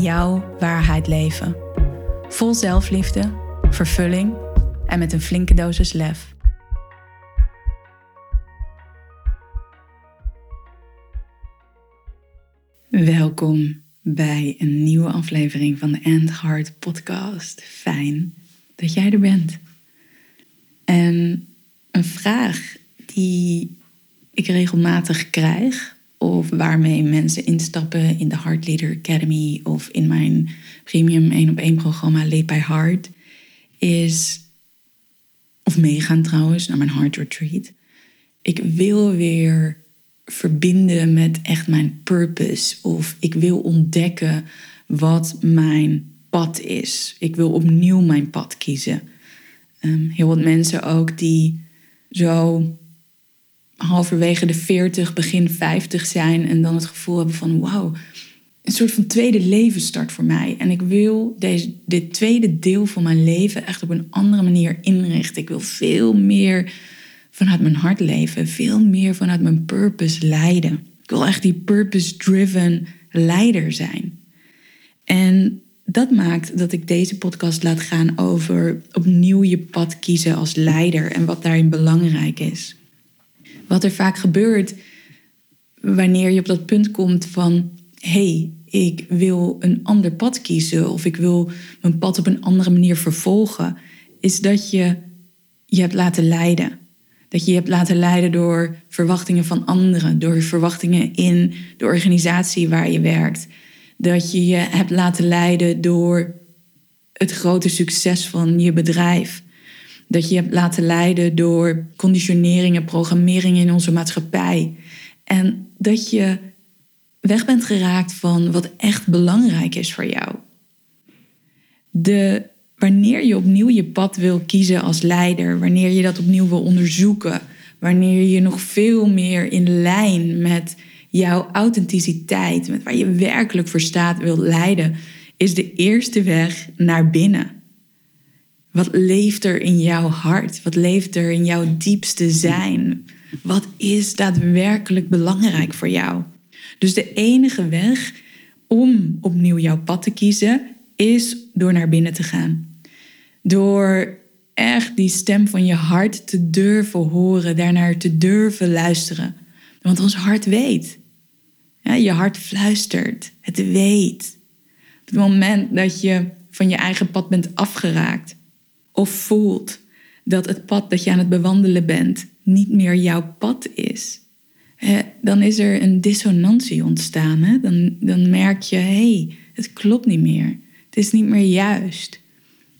jouw waarheid leven. Vol zelfliefde, vervulling en met een flinke dosis lef. Welkom bij een nieuwe aflevering van de End Heart Podcast. Fijn dat jij er bent. En een vraag die ik regelmatig krijg of waarmee mensen instappen in de Heart Leader Academy of in mijn premium 1 op 1 programma Lead by Heart is, of meegaan trouwens naar mijn Heart Retreat. Ik wil weer verbinden met echt mijn purpose of ik wil ontdekken wat mijn pad is. Ik wil opnieuw mijn pad kiezen. Um, heel wat mensen ook die zo halverwege de 40, begin 50 zijn en dan het gevoel hebben van wauw, een soort van tweede leven start voor mij. En ik wil deze, dit tweede deel van mijn leven echt op een andere manier inrichten. Ik wil veel meer vanuit mijn hart leven, veel meer vanuit mijn purpose leiden. Ik wil echt die purpose-driven leider zijn. En dat maakt dat ik deze podcast laat gaan over opnieuw je pad kiezen als leider en wat daarin belangrijk is. Wat er vaak gebeurt wanneer je op dat punt komt van hey, ik wil een ander pad kiezen of ik wil mijn pad op een andere manier vervolgen, is dat je je hebt laten leiden. Dat je je hebt laten leiden door verwachtingen van anderen, door verwachtingen in de organisatie waar je werkt. Dat je je hebt laten leiden door het grote succes van je bedrijf. Dat je hebt laten leiden door conditioneringen, programmeringen in onze maatschappij. En dat je weg bent geraakt van wat echt belangrijk is voor jou. De, wanneer je opnieuw je pad wil kiezen als leider, wanneer je dat opnieuw wil onderzoeken, wanneer je nog veel meer in lijn met jouw authenticiteit, met waar je werkelijk voor staat, wil leiden, is de eerste weg naar binnen. Wat leeft er in jouw hart? Wat leeft er in jouw diepste zijn? Wat is daadwerkelijk belangrijk voor jou? Dus de enige weg om opnieuw jouw pad te kiezen is door naar binnen te gaan. Door echt die stem van je hart te durven horen, daarnaar te durven luisteren. Want ons hart weet. Je hart fluistert, het weet. Op het moment dat je van je eigen pad bent afgeraakt, of voelt dat het pad dat je aan het bewandelen bent niet meer jouw pad is, dan is er een dissonantie ontstaan. Dan, dan merk je, hé, hey, het klopt niet meer. Het is niet meer juist.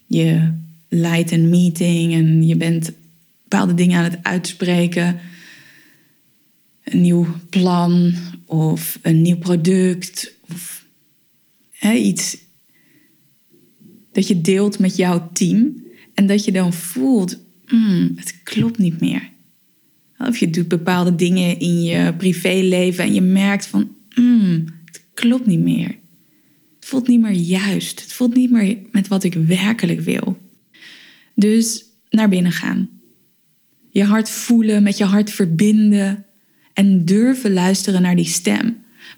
Je leidt een meeting en je bent bepaalde dingen aan het uitspreken. Een nieuw plan of een nieuw product of iets dat je deelt met jouw team. En dat je dan voelt, mm, het klopt niet meer. Of je doet bepaalde dingen in je privéleven en je merkt van, mm, het klopt niet meer. Het voelt niet meer juist. Het voelt niet meer met wat ik werkelijk wil. Dus naar binnen gaan. Je hart voelen, met je hart verbinden en durven luisteren naar die stem.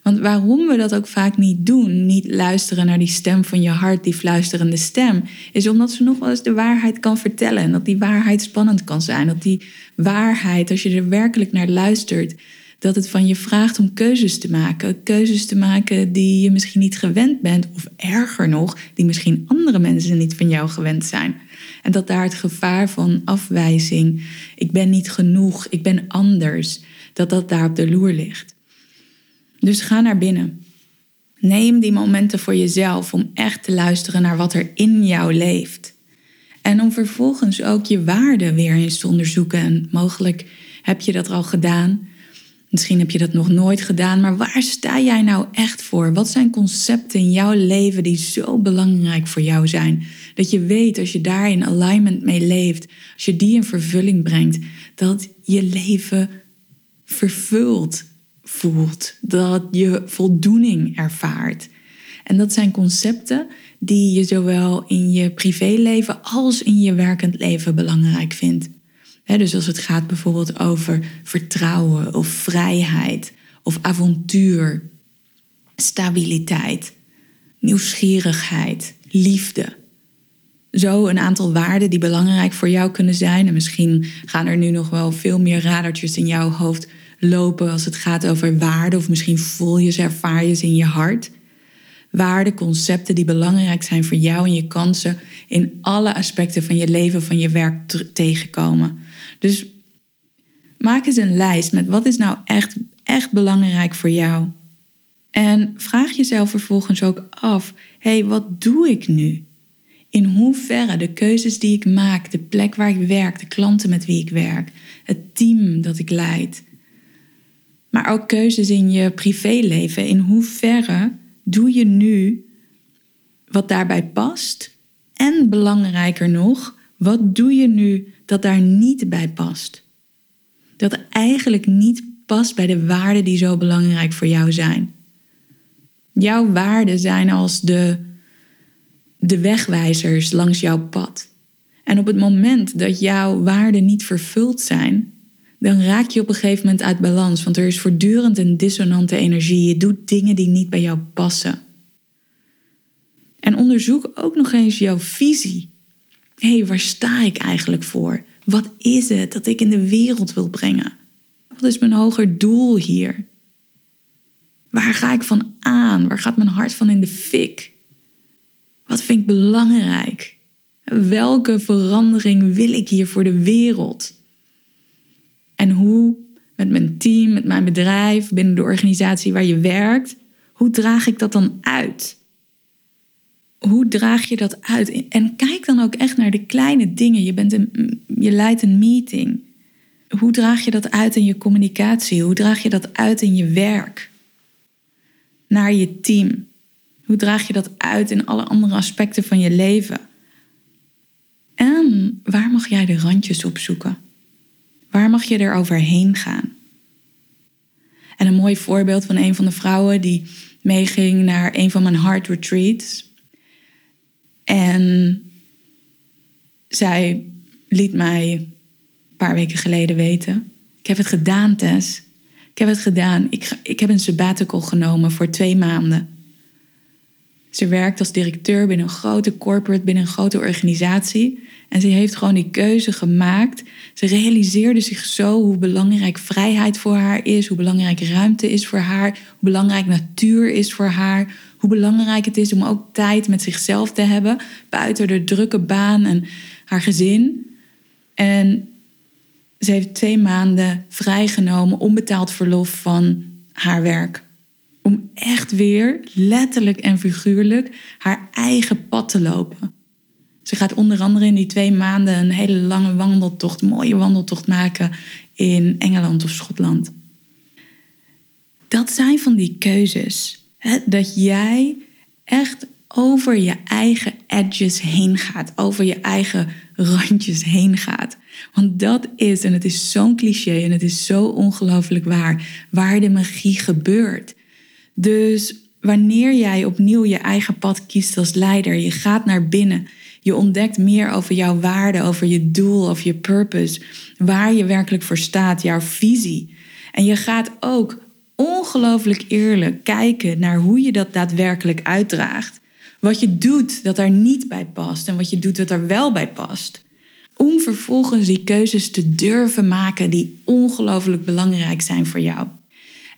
Want waarom we dat ook vaak niet doen, niet luisteren naar die stem van je hart, die fluisterende stem, is omdat ze nog wel eens de waarheid kan vertellen. En dat die waarheid spannend kan zijn. Dat die waarheid, als je er werkelijk naar luistert, dat het van je vraagt om keuzes te maken. Keuzes te maken die je misschien niet gewend bent, of erger nog, die misschien andere mensen niet van jou gewend zijn. En dat daar het gevaar van afwijzing, ik ben niet genoeg, ik ben anders, dat dat daar op de loer ligt. Dus ga naar binnen. Neem die momenten voor jezelf om echt te luisteren naar wat er in jou leeft. En om vervolgens ook je waarden weer eens te onderzoeken. En mogelijk heb je dat al gedaan. Misschien heb je dat nog nooit gedaan, maar waar sta jij nou echt voor? Wat zijn concepten in jouw leven die zo belangrijk voor jou zijn? Dat je weet als je daar in alignment mee leeft, als je die in vervulling brengt, dat je leven vervuld voelt, dat je voldoening ervaart. En dat zijn concepten die je zowel in je privéleven als in je werkend leven belangrijk vindt. dus als het gaat bijvoorbeeld over vertrouwen of vrijheid of avontuur, stabiliteit, nieuwsgierigheid, liefde. Zo een aantal waarden die belangrijk voor jou kunnen zijn. En misschien gaan er nu nog wel veel meer radertjes in jouw hoofd lopen als het gaat over waarden. Of misschien voel je ze, ervaar je ze in je hart waarden, concepten die belangrijk zijn voor jou en je kansen in alle aspecten van je leven, van je werk tegenkomen. Dus maak eens een lijst met wat is nou echt, echt belangrijk voor jou. En vraag jezelf vervolgens ook af: hé, hey, wat doe ik nu? In hoeverre de keuzes die ik maak, de plek waar ik werk, de klanten met wie ik werk, het team dat ik leid, maar ook keuzes in je privéleven, in hoeverre doe je nu wat daarbij past? En belangrijker nog, wat doe je nu dat daar niet bij past? Dat eigenlijk niet past bij de waarden die zo belangrijk voor jou zijn. Jouw waarden zijn als de, de wegwijzers langs jouw pad. En op het moment dat jouw waarden niet vervuld zijn, dan raak je op een gegeven moment uit balans. Want er is voortdurend een dissonante energie. Je doet dingen die niet bij jou passen. En onderzoek ook nog eens jouw visie. Hé, hey, waar sta ik eigenlijk voor? Wat is het dat ik in de wereld wil brengen? Wat is mijn hoger doel hier? Waar ga ik van aan? Waar gaat mijn hart van in de fik? Wat vind ik belangrijk? Welke verandering wil ik hier voor de wereld? En hoe met mijn team, met mijn bedrijf, binnen de organisatie waar je werkt, hoe draag ik dat dan uit? Hoe draag je dat uit? En kijk dan ook echt naar de kleine dingen. Je, bent een, je leidt een meeting. Hoe draag je dat uit in je communicatie? Hoe draag je dat uit in je werk? Naar je team. Hoe draag je dat uit in alle andere aspecten van je leven? En waar mag jij de randjes opzoeken? Waar mag je er overheen gaan? En een mooi voorbeeld van een van de vrouwen die meeging naar een van mijn heart retreats. En zij liet mij een paar weken geleden weten: Ik heb het gedaan, Tess. Ik heb het gedaan. Ik, ik heb een sabbatical genomen voor twee maanden. Ze werkt als directeur binnen een grote corporate, binnen een grote organisatie. En ze heeft gewoon die keuze gemaakt. Ze realiseerde zich zo hoe belangrijk vrijheid voor haar is, hoe belangrijk ruimte is voor haar, hoe belangrijk natuur is voor haar, hoe belangrijk het is om ook tijd met zichzelf te hebben, buiten de drukke baan en haar gezin. En ze heeft twee maanden vrijgenomen, onbetaald verlof van haar werk. Echt weer, letterlijk en figuurlijk, haar eigen pad te lopen. Ze gaat onder andere in die twee maanden een hele lange wandeltocht, mooie wandeltocht maken in Engeland of Schotland. Dat zijn van die keuzes. Hè? Dat jij echt over je eigen edges heen gaat, over je eigen randjes heen gaat. Want dat is, en het is zo'n cliché en het is zo ongelooflijk waar, waar de magie gebeurt. Dus wanneer jij opnieuw je eigen pad kiest als leider, je gaat naar binnen, je ontdekt meer over jouw waarde, over je doel, of je purpose, waar je werkelijk voor staat, jouw visie. En je gaat ook ongelooflijk eerlijk kijken naar hoe je dat daadwerkelijk uitdraagt. Wat je doet dat daar niet bij past en wat je doet dat er wel bij past. Om vervolgens die keuzes te durven maken die ongelooflijk belangrijk zijn voor jou.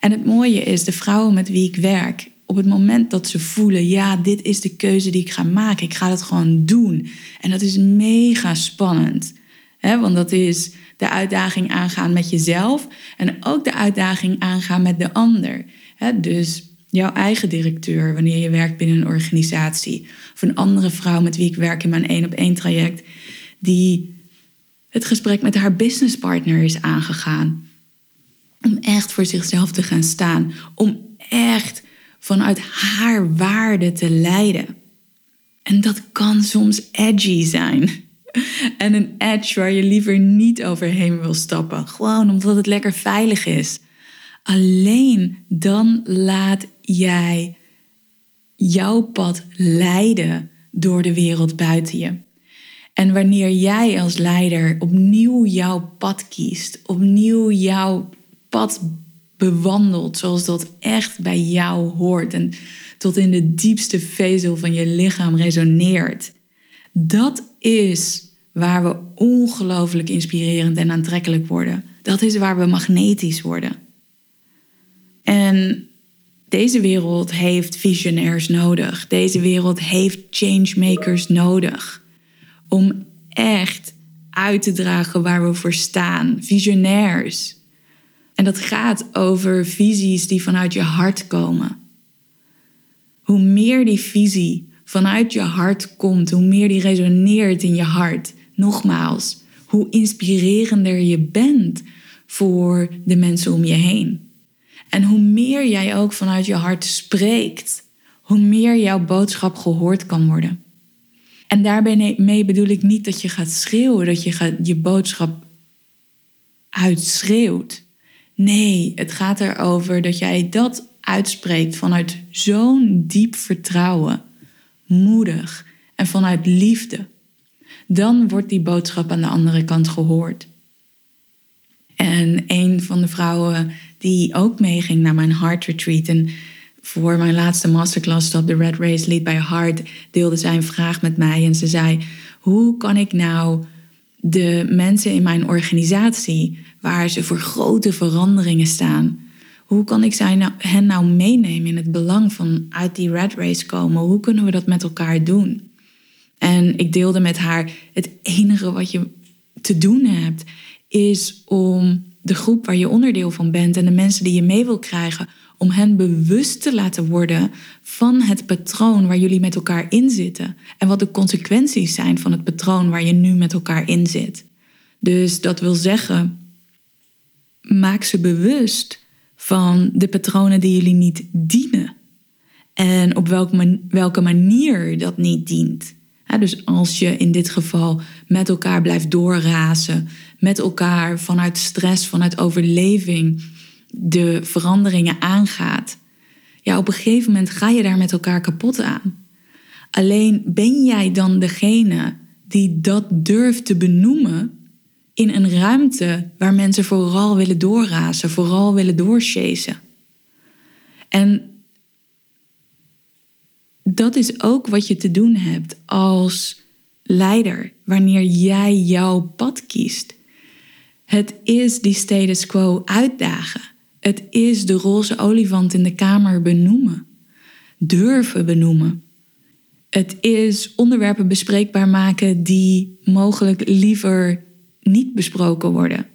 En het mooie is, de vrouwen met wie ik werk, op het moment dat ze voelen, ja, dit is de keuze die ik ga maken, ik ga het gewoon doen. En dat is mega spannend. Hè? Want dat is de uitdaging aangaan met jezelf en ook de uitdaging aangaan met de ander. Hè? Dus jouw eigen directeur, wanneer je werkt binnen een organisatie, of een andere vrouw met wie ik werk in mijn één op één traject, die het gesprek met haar businesspartner is aangegaan. Om echt voor zichzelf te gaan staan. Om echt vanuit haar waarde te leiden. En dat kan soms edgy zijn. En een edge waar je liever niet overheen wil stappen. Gewoon omdat het lekker veilig is. Alleen dan laat jij jouw pad leiden door de wereld buiten je. En wanneer jij als leider opnieuw jouw pad kiest, opnieuw jouw pad bewandelt zoals dat echt bij jou hoort en tot in de diepste vezel van je lichaam resoneert, dat is waar we ongelooflijk inspirerend en aantrekkelijk worden. Dat is waar we magnetisch worden. En deze wereld heeft visionairs nodig. Deze wereld heeft changemakers nodig. Om echt uit te dragen waar we voor staan. Visionairs. En dat gaat over visies die vanuit je hart komen. Hoe meer die visie vanuit je hart komt, hoe meer die resoneert in je hart. Nogmaals, hoe inspirerender je bent voor de mensen om je heen. En hoe meer jij ook vanuit je hart spreekt, hoe meer jouw boodschap gehoord kan worden. En daarbij bedoel ik niet dat je gaat schreeuwen, dat je je boodschap uitschreeuwt. Nee, het gaat erover dat jij dat uitspreekt vanuit zo'n diep vertrouwen, moedig en vanuit liefde. Dan wordt die boodschap aan de andere kant gehoord. En een van de vrouwen die ook meeging naar mijn Heart Retreat. En voor mijn laatste masterclass Stop the Red Race Lead by Heart deelde zij een vraag met mij. En ze zei, hoe kan ik nou de mensen in mijn organisatie, waar ze voor grote veranderingen staan, hoe kan ik zij nou, hen nou meenemen in het belang van uit die red race komen? Hoe kunnen we dat met elkaar doen? En ik deelde met haar: het enige wat je te doen hebt, is om de groep waar je onderdeel van bent en de mensen die je mee wil krijgen, om hen bewust te laten worden van het patroon waar jullie met elkaar in zitten en wat de consequenties zijn van het patroon waar je nu met elkaar in zit. Dus dat wil zeggen, maak ze bewust van de patronen die jullie niet dienen en op welke, welke manier dat niet dient dus als je in dit geval met elkaar blijft doorrazen, met elkaar vanuit stress, vanuit overleving de veranderingen aangaat, ja, op een gegeven moment ga je daar met elkaar kapot aan. Alleen ben jij dan degene die dat durft te benoemen in een ruimte waar mensen vooral willen doorrazen, vooral willen doorchasen. En dat is ook wat je te doen hebt als leider wanneer jij jouw pad kiest. Het is die status quo uitdagen. Het is de roze olifant in de kamer benoemen. Durven benoemen. Het is onderwerpen bespreekbaar maken die mogelijk liever niet besproken worden.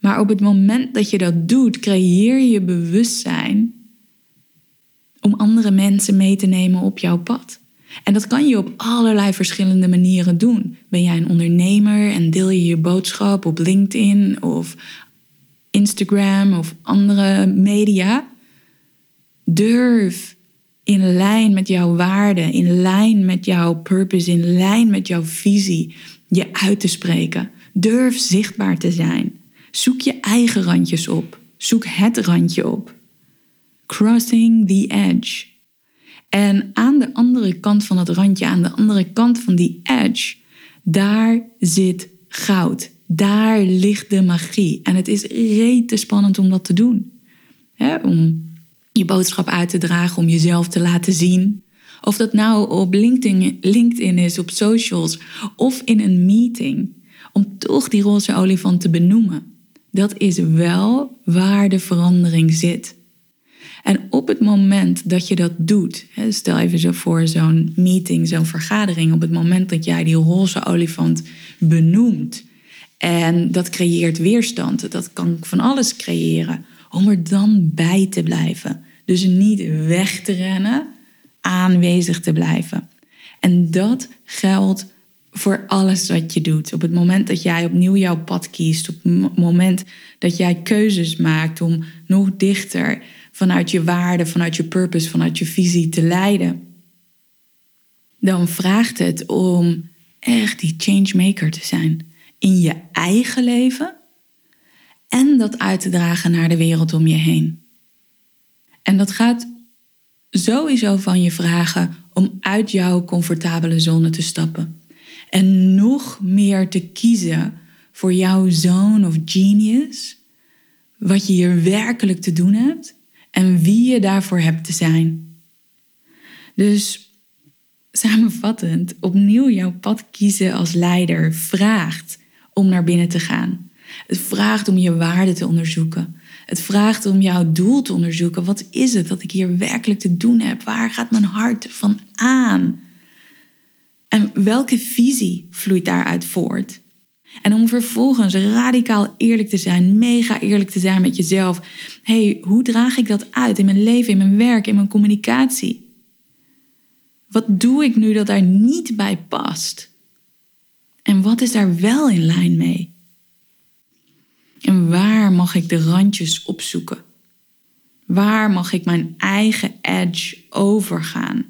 Maar op het moment dat je dat doet, creëer je bewustzijn om andere mensen mee te nemen op jouw pad. En dat kan je op allerlei verschillende manieren doen. Ben jij een ondernemer en deel je je boodschap op LinkedIn of Instagram of andere media? Durf in lijn met jouw waarden, in lijn met jouw purpose, in lijn met jouw visie je uit te spreken. Durf zichtbaar te zijn. Zoek je eigen randjes op. Zoek het randje op. Crossing the Edge. En aan de andere kant van het randje, aan de andere kant van die edge, daar zit goud. Daar ligt de magie. En het is rete spannend om dat te doen. om je boodschap uit te dragen, om jezelf te laten zien. Of dat nou op LinkedIn, LinkedIn is, op socials of in een meeting. Om toch die roze olifant te benoemen. Dat is wel waar de verandering zit. En op het moment dat je dat doet, stel even zo voor zo'n meeting, zo'n vergadering, op het moment dat jij die roze olifant benoemt en dat creëert weerstand, dat kan van alles creëren, om er dan bij te blijven. Dus niet weg te rennen, aanwezig te blijven. En dat geldt voor alles wat je doet. Op het moment dat jij opnieuw jouw pad kiest, op het moment dat jij keuzes maakt om nog dichter vanuit je waarde, vanuit je purpose, vanuit je visie te leiden, dan vraagt het om echt die changemaker te zijn in je eigen leven en dat uit te dragen naar de wereld om je heen. En dat gaat sowieso van je vragen om uit jouw comfortabele zone te stappen en nog meer te kiezen voor jouw zone of genius, wat je hier werkelijk te doen hebt en wie je daarvoor hebt te zijn. Dus samenvattend, opnieuw jouw pad kiezen als leider vraagt om naar binnen te gaan. Het vraagt om je waarde te onderzoeken. Het vraagt om jouw doel te onderzoeken. Wat is het dat ik hier werkelijk te doen heb? Waar gaat mijn hart van aan? En welke visie vloeit daaruit voort? En om vervolgens radicaal eerlijk te zijn, mega eerlijk te zijn met jezelf. hey, hoe draag ik dat uit in mijn leven, in mijn werk, in mijn communicatie? Wat doe ik nu dat daar niet bij past? En wat is daar wel in lijn mee? En waar mag ik de randjes opzoeken? Waar mag ik mijn eigen edge overgaan?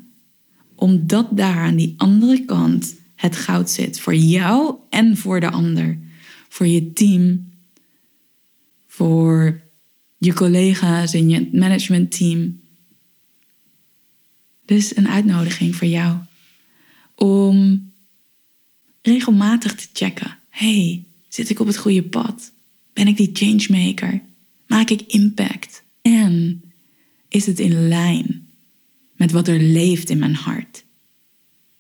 Omdat daar aan die andere kant het goud zit voor jou en voor de ander. Voor je team, voor je collega's in je managementteam. Dus een uitnodiging voor jou om regelmatig te checken. hey, zit ik op het goede pad? Ben ik die changemaker? Maak ik impact? En is het in lijn met wat er leeft in mijn hart?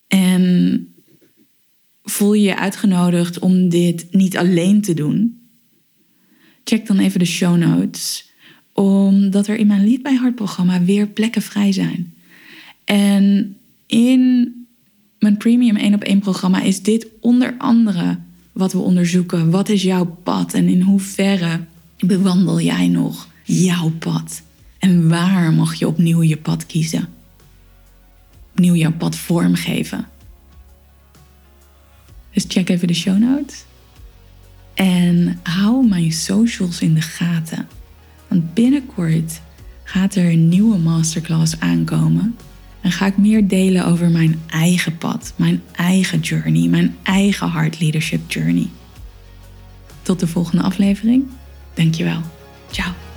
En voel je je uitgenodigd om dit niet alleen te doen? Check dan even de show notes, omdat er in mijn Lied bij Hart programma weer plekken vrij zijn. En in mijn premium 1 op 1 programma is dit onder andere wat we onderzoeken. Wat is jouw pad en in hoeverre bewandel jij nog jouw pad? En waar mag je opnieuw je pad kiezen? Opnieuw jouw pad vormgeven. Dus check even de show notes. En hou mijn socials in de gaten. Want binnenkort gaat er een nieuwe masterclass aankomen en ga ik meer delen over mijn eigen pad, mijn eigen journey, mijn eigen heart leadership journey. Tot de volgende aflevering. Dankjewel. Ciao.